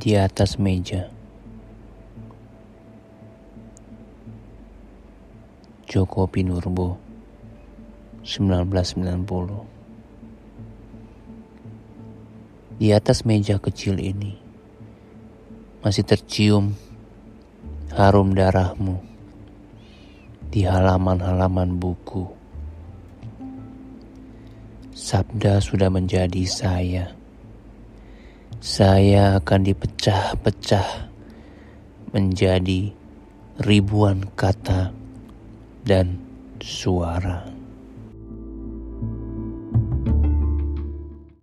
di atas meja. Joko Pinurbo 1990 Di atas meja kecil ini masih tercium harum darahmu di halaman-halaman buku. Sabda sudah menjadi saya saya akan dipecah-pecah menjadi ribuan kata dan suara.